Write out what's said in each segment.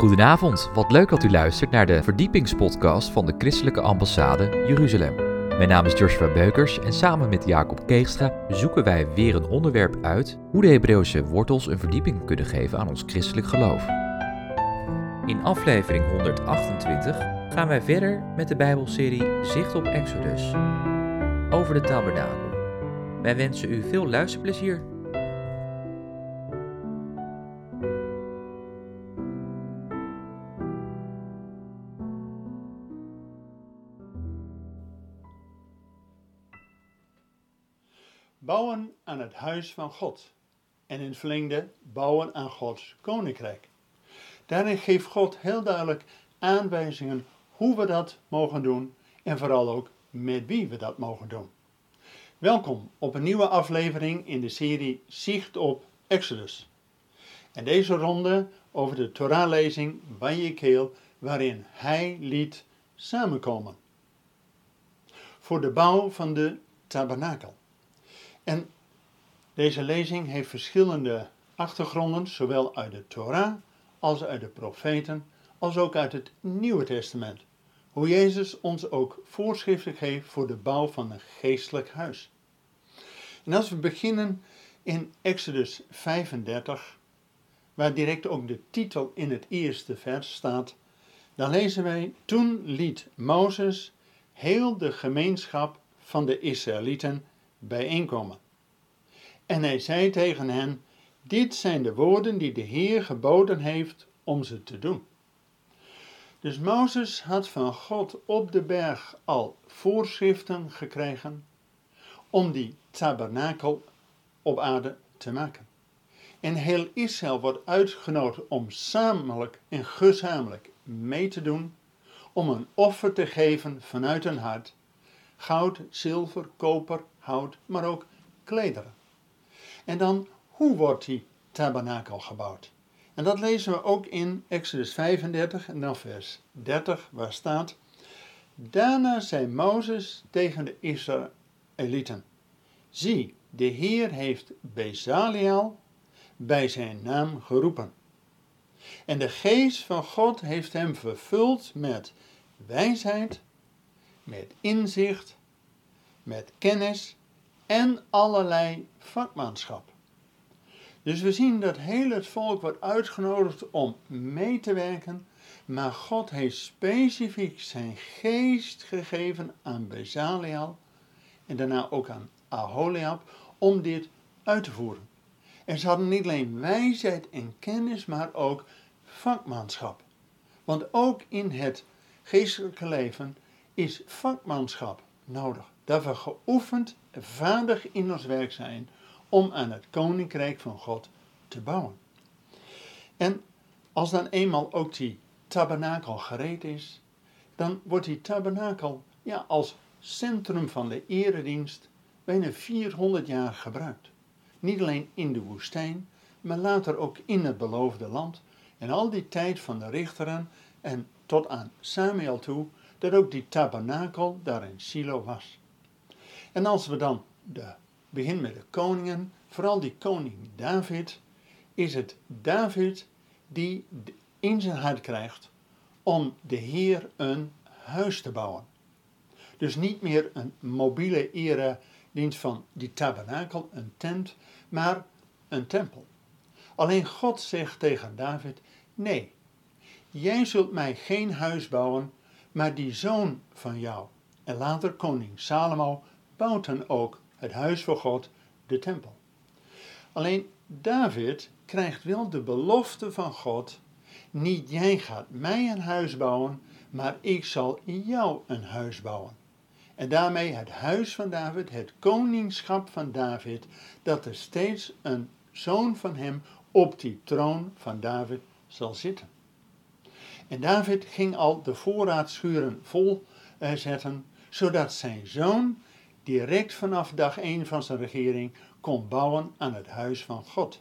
Goedenavond, wat leuk dat u luistert naar de verdiepingspodcast van de Christelijke Ambassade Jeruzalem. Mijn naam is Joshua Beukers en samen met Jacob Keegstra zoeken wij weer een onderwerp uit hoe de Hebreeuwse wortels een verdieping kunnen geven aan ons christelijk geloof. In aflevering 128 gaan wij verder met de Bijbelserie Zicht op Exodus over de tabernakel. Wij wensen u veel luisterplezier. Het huis van God. En in verlengde bouwen aan Gods koninkrijk. Daarin geeft God heel duidelijk aanwijzingen hoe we dat mogen doen en vooral ook met wie we dat mogen doen. Welkom op een nieuwe aflevering in de serie Zicht op Exodus. En deze ronde over de Torahlezing van Jekeel, waarin hij liet samenkomen. Voor de bouw van de tabernakel. En deze lezing heeft verschillende achtergronden, zowel uit de Torah als uit de profeten, als ook uit het Nieuwe Testament. Hoe Jezus ons ook voorschriften geeft voor de bouw van een geestelijk huis. En als we beginnen in Exodus 35, waar direct ook de titel in het eerste vers staat, dan lezen wij: Toen liet Mozes heel de gemeenschap van de Israëlieten bijeenkomen. En hij zei tegen hen: Dit zijn de woorden die de Heer geboden heeft om ze te doen. Dus Mozes had van God op de berg al voorschriften gekregen om die tabernakel op aarde te maken. En heel Israël wordt uitgenodigd om samelijk en gezamenlijk mee te doen, om een offer te geven vanuit hun hart. Goud, zilver, koper, hout, maar ook klederen. En dan, hoe wordt die tabernakel gebouwd? En dat lezen we ook in Exodus 35 en dan vers 30, waar staat: Daarna zei Mozes tegen de Israëlieten: Zie, de Heer heeft Bezaliel bij zijn naam geroepen. En de geest van God heeft hem vervuld met wijsheid, met inzicht, met kennis en allerlei vakmanschap. Dus we zien dat heel het volk wordt uitgenodigd om mee te werken, maar God heeft specifiek zijn geest gegeven aan Bezaliel en daarna ook aan Aholiab om dit uit te voeren. En ze hadden niet alleen wijsheid en kennis, maar ook vakmanschap. Want ook in het geestelijke leven is vakmanschap nodig. Dat we geoefend, vaardig in ons werk zijn om aan het koninkrijk van God te bouwen. En als dan eenmaal ook die tabernakel gereed is, dan wordt die tabernakel ja, als centrum van de eredienst bijna 400 jaar gebruikt. Niet alleen in de woestijn, maar later ook in het beloofde land. En al die tijd van de richteren en tot aan Samuel toe, dat ook die tabernakel daar in Silo was. En als we dan de, beginnen met de koningen, vooral die koning David, is het David die in zijn hart krijgt om de Heer een huis te bouwen. Dus niet meer een mobiele ere dienst van die tabernakel, een tent, maar een tempel. Alleen God zegt tegen David: Nee, jij zult mij geen huis bouwen, maar die zoon van jou. En later koning Salomo bouwt dan ook het huis voor God, de tempel. Alleen David krijgt wel de belofte van God: Niet jij gaat mij een huis bouwen, maar ik zal jou een huis bouwen. En daarmee het huis van David, het koningschap van David, dat er steeds een zoon van hem op die troon van David zal zitten. En David ging al de voorraadschuren vol eh, zetten, zodat zijn zoon direct vanaf dag 1 van zijn regering kon bouwen aan het huis van God.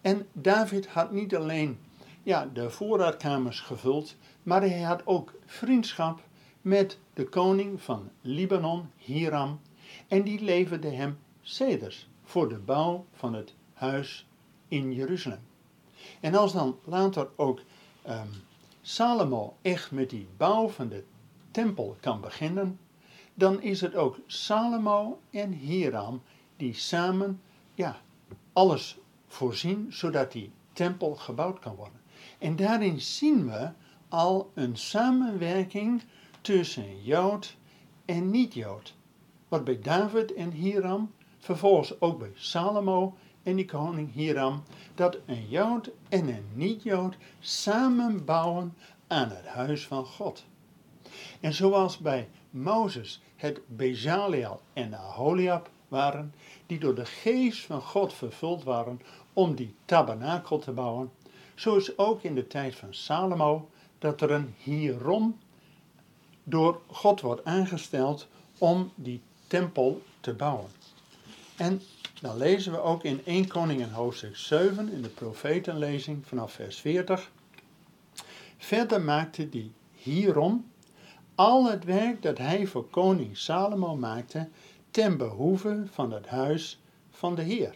En David had niet alleen ja, de voorraadkamers gevuld, maar hij had ook vriendschap met de koning van Libanon, Hiram, en die leverde hem ceders voor de bouw van het huis in Jeruzalem. En als dan later ook ehm, Salomo echt met die bouw van de tempel kan beginnen, dan is het ook Salomo en Hiram die samen ja, alles voorzien zodat die tempel gebouwd kan worden. En daarin zien we al een samenwerking tussen Jood en niet-Jood. Wat bij David en Hiram, vervolgens ook bij Salomo en die koning Hiram, dat een Jood en een niet-Jood samen bouwen aan het huis van God. En zoals bij Mozes het Bezaliel en Aholiab waren, die door de geest van God vervuld waren om die tabernakel te bouwen, zo is ook in de tijd van Salomo dat er een Hierom door God wordt aangesteld om die tempel te bouwen. En dan lezen we ook in 1 Koningen hoofdstuk 7 in de profetenlezing vanaf vers 40. Verder maakte die Hierom al het werk dat hij voor koning Salomo maakte ten behoeve van het huis van de Heer.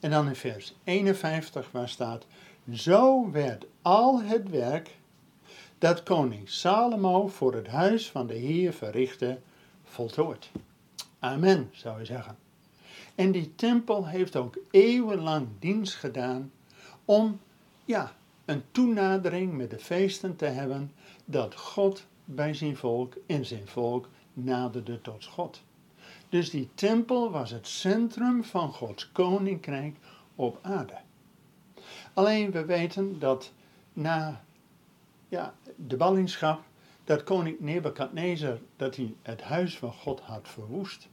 En dan in vers 51 waar staat, zo werd al het werk dat koning Salomo voor het huis van de Heer verrichtte, voltooid. Amen, zou je zeggen. En die tempel heeft ook eeuwenlang dienst gedaan om, ja, een toenadering met de feesten te hebben dat God bij zijn volk en zijn volk naderde tot God. Dus die tempel was het centrum van Gods koninkrijk op aarde. Alleen we weten dat na ja, de ballingschap, dat koning Nebukadnezar, dat hij het huis van God had verwoest.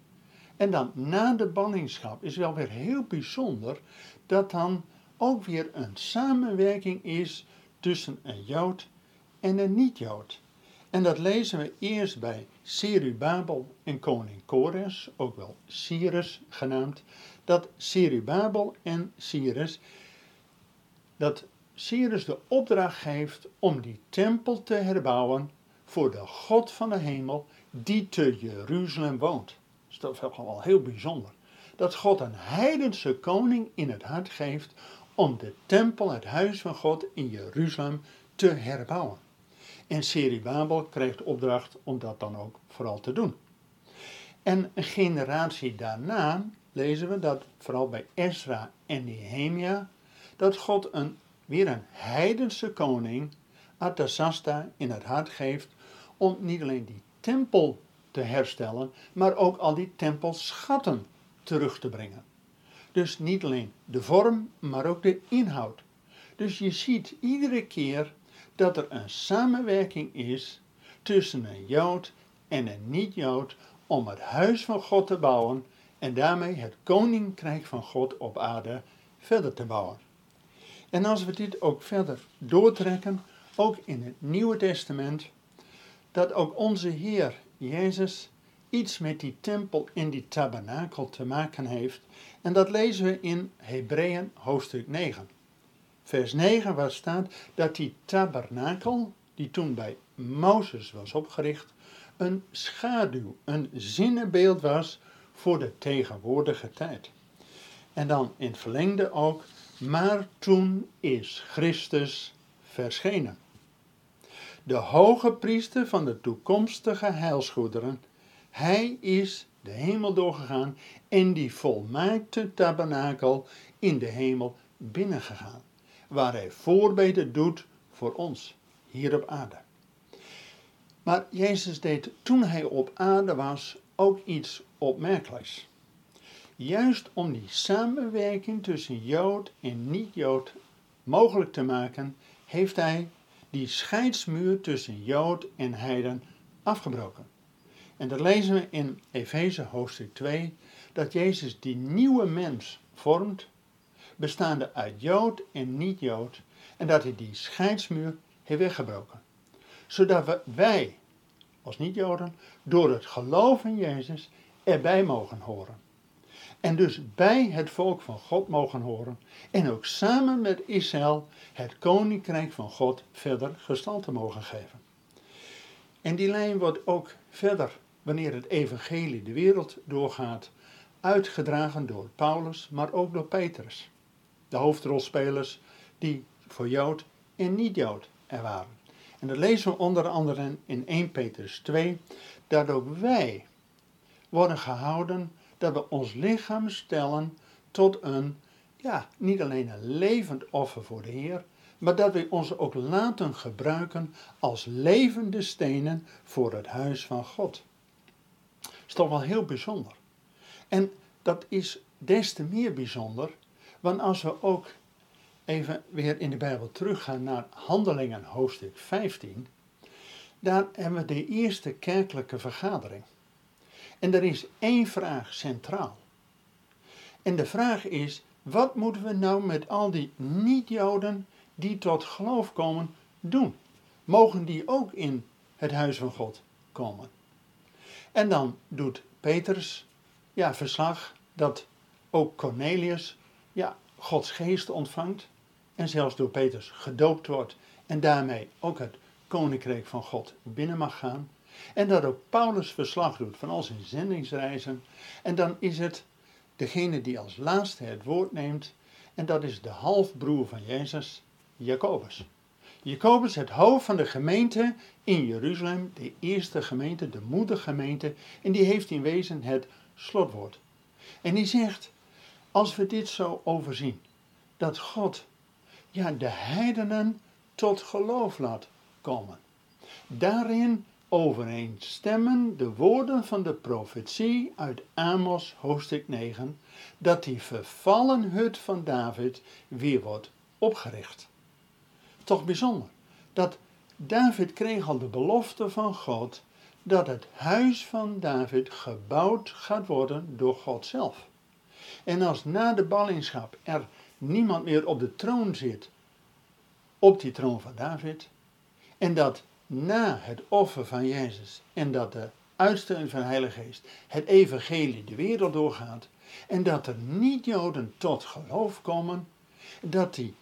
En dan na de ballingschap is wel weer heel bijzonder dat dan ook weer een samenwerking is tussen een Jood en een niet-Jood. En dat lezen we eerst bij Serubabel en koning Kores, ook wel Cyrus genaamd, dat Serubabel en Cyrus, dat Cyrus de opdracht geeft om die tempel te herbouwen voor de God van de hemel die te Jeruzalem woont. Dat is toch wel heel bijzonder. Dat God een heidense koning in het hart geeft om de tempel, het huis van God in Jeruzalem, te herbouwen. En Serubabel krijgt opdracht om dat dan ook vooral te doen. En een generatie daarna lezen we dat vooral bij Ezra en Nehemia, dat God een, weer een heidense koning, Artasasta, in het hart geeft om niet alleen die tempel te herstellen, maar ook al die tempelschatten terug te brengen. Dus niet alleen de vorm, maar ook de inhoud. Dus je ziet iedere keer dat er een samenwerking is tussen een Jood en een niet-Jood om het huis van God te bouwen en daarmee het koninkrijk van God op aarde verder te bouwen. En als we dit ook verder doortrekken, ook in het Nieuwe Testament, dat ook onze Heer Jezus iets met die tempel en die tabernakel te maken heeft. En dat lezen we in Hebreeën hoofdstuk 9. Vers 9 waar staat dat die tabernakel, die toen bij Mozes was opgericht, een schaduw, een zinnebeeld was voor de tegenwoordige tijd. En dan in verlengde ook, maar toen is Christus verschenen. De hoge priester van de toekomstige heilsgoederen, hij is de hemel doorgegaan en die volmaakte tabernakel in de hemel binnengegaan, waar hij voorbeden doet voor ons hier op aarde. Maar Jezus deed toen hij op aarde was ook iets opmerkelijks. Juist om die samenwerking tussen Jood en niet-Jood mogelijk te maken, heeft hij die scheidsmuur tussen Jood en Heiden afgebroken. En dat lezen we in Efeze hoofdstuk 2, dat Jezus die nieuwe mens vormt, bestaande uit Jood en niet-Jood, en dat hij die scheidsmuur heeft weggebroken. Zodat we, wij, als niet-Joden, door het geloof in Jezus erbij mogen horen. En dus bij het volk van God mogen horen en ook samen met Israël het koninkrijk van God verder gestalte mogen geven. En die lijn wordt ook verder, wanneer het evangelie de wereld doorgaat, uitgedragen door Paulus, maar ook door Petrus. De hoofdrolspelers die voor Jood en niet-Jood er waren. En dat lezen we onder andere in 1 Petrus 2, dat ook wij worden gehouden dat we ons lichaam stellen tot een, ja, niet alleen een levend offer voor de Heer, maar dat we ons ook laten gebruiken als levende stenen voor het huis van God. Dat is toch wel heel bijzonder. En dat is des te meer bijzonder, want als we ook even weer in de Bijbel teruggaan naar Handelingen hoofdstuk 15, daar hebben we de eerste kerkelijke vergadering. En er is één vraag centraal. En de vraag is, wat moeten we nou met al die niet-Joden die tot geloof komen doen? Mogen die ook in het huis van God komen? En dan doet Petrus ja, verslag dat ook Cornelius ja, Gods geest ontvangt en zelfs door Petrus gedoopt wordt en daarmee ook het koninkrijk van God binnen mag gaan. En dat ook Paulus verslag doet van al zijn zendingsreizen. En dan is het degene die als laatste het woord neemt, en dat is de halfbroer van Jezus, Jacobus. Jacobus, het hoofd van de gemeente in Jeruzalem, de eerste gemeente, de moedergemeente, en die heeft in wezen het slotwoord. En die zegt, als we dit zo overzien, dat God ja, de heidenen tot geloof laat komen. Daarin overeenstemmen de woorden van de profetie uit Amos hoofdstuk 9, dat die vervallen hut van David weer wordt opgericht. Toch bijzonder, dat David kreeg al de belofte van God dat het huis van David gebouwd gaat worden door God zelf. En als na de ballingschap er niemand meer op de troon zit, op die troon van David, en dat na het offer van Jezus en dat de uitsteun van de Heilige Geest het evangelie de wereld doorgaat en dat er niet-Joden tot geloof komen, dat die,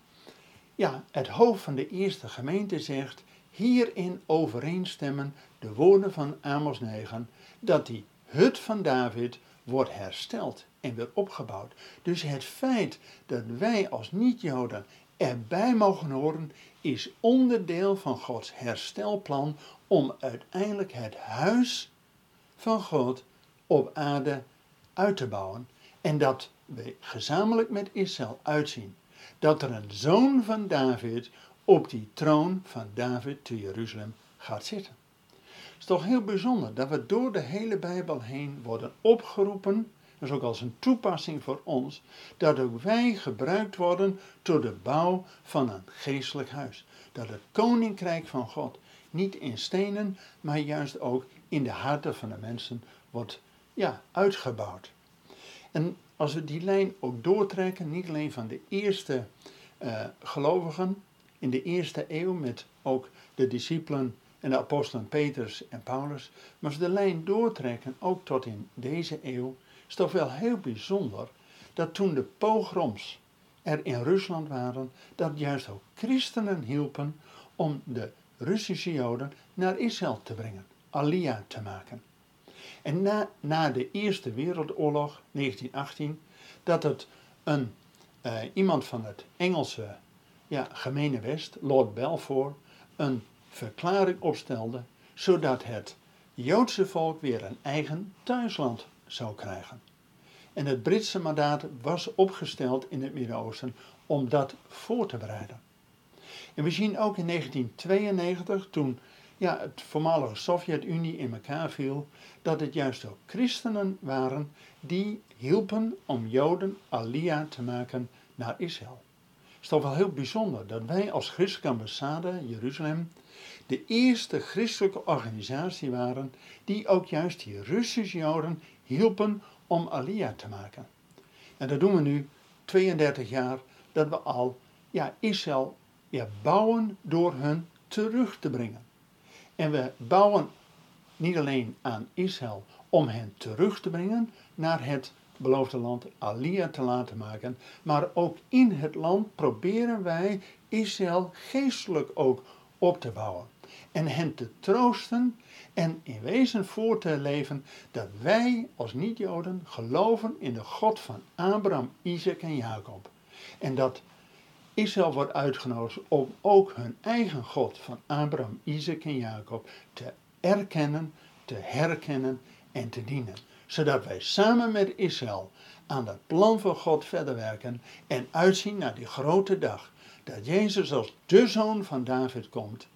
ja, het hoofd van de eerste gemeente zegt, hierin overeenstemmen de woorden van Amos 9, dat die hut van David wordt hersteld en weer opgebouwd. Dus het feit dat wij als niet-Joden erbij mogen horen, is onderdeel van Gods herstelplan om uiteindelijk het huis van God op aarde uit te bouwen. En dat we gezamenlijk met Israël uitzien dat er een zoon van David op die troon van David te Jeruzalem gaat zitten. Het is toch heel bijzonder dat we door de hele Bijbel heen worden opgeroepen is ook als een toepassing voor ons, dat ook wij gebruikt worden tot de bouw van een geestelijk huis. Dat het koninkrijk van God niet in stenen, maar juist ook in de harten van de mensen wordt ja, uitgebouwd. En als we die lijn ook doortrekken, niet alleen van de eerste uh, gelovigen in de eerste eeuw, met ook de discipelen en de apostelen Petrus en Paulus, maar als we de lijn doortrekken ook tot in deze eeuw, is toch wel heel bijzonder dat toen de pogroms er in Rusland waren, dat juist ook christenen hielpen om de Russische Joden naar Israël te brengen, Alia te maken. En na, na de Eerste Wereldoorlog, 1918, dat het een, uh, iemand van het Engelse ja, gemene West, Lord Balfour, een verklaring opstelde, zodat het Joodse volk weer een eigen thuisland zou krijgen. En het Britse mandaat was opgesteld in het Midden-Oosten om dat voor te bereiden. En we zien ook in 1992, toen ja, het voormalige Sovjet-Unie in elkaar viel, dat het juist ook christenen waren die hielpen om Joden alia te maken naar Israël. Het is toch wel heel bijzonder dat wij als christelijke ambassade Jeruzalem de eerste christelijke organisatie waren die ook juist die Russische Joden hielpen om Alia te maken. En dat doen we nu 32 jaar, dat we al ja, Israël ja, bouwen door hun terug te brengen. En we bouwen niet alleen aan Israël om hen terug te brengen naar het beloofde land Alia te laten maken, maar ook in het land proberen wij Israël geestelijk ook op te bouwen. En hen te troosten en in wezen voor te leven dat wij als niet-Joden geloven in de God van Abraham, Isaac en Jacob. En dat Israël wordt uitgenodigd om ook hun eigen God van Abraham, Isaac en Jacob te erkennen, te herkennen en te dienen. Zodat wij samen met Israël aan dat plan van God verder werken en uitzien naar die grote dag dat Jezus als de zoon van David komt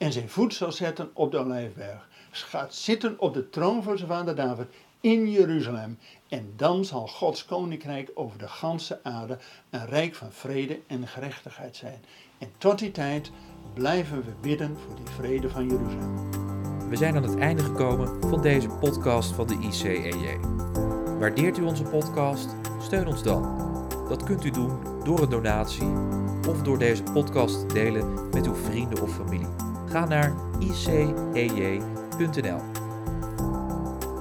en zijn voet zal zetten op de Olijfberg, gaat zitten op de troon van zijn vader David in Jeruzalem en dan zal Gods koninkrijk over de ganse aarde een rijk van vrede en gerechtigheid zijn. En tot die tijd blijven we bidden voor die vrede van Jeruzalem. We zijn aan het einde gekomen van deze podcast van de ICEJ. Waardeert u onze podcast? Steun ons dan. Dat kunt u doen door een donatie of door deze podcast te delen met uw vrienden of familie. Ga naar icej.nl.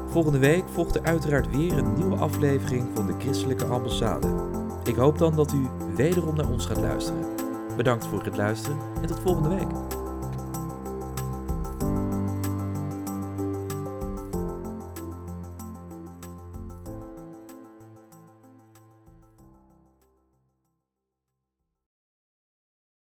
Volgende week volgt er uiteraard weer een nieuwe aflevering van de Christelijke Ambassade. Ik hoop dan dat u wederom naar ons gaat luisteren. Bedankt voor het luisteren en tot volgende week.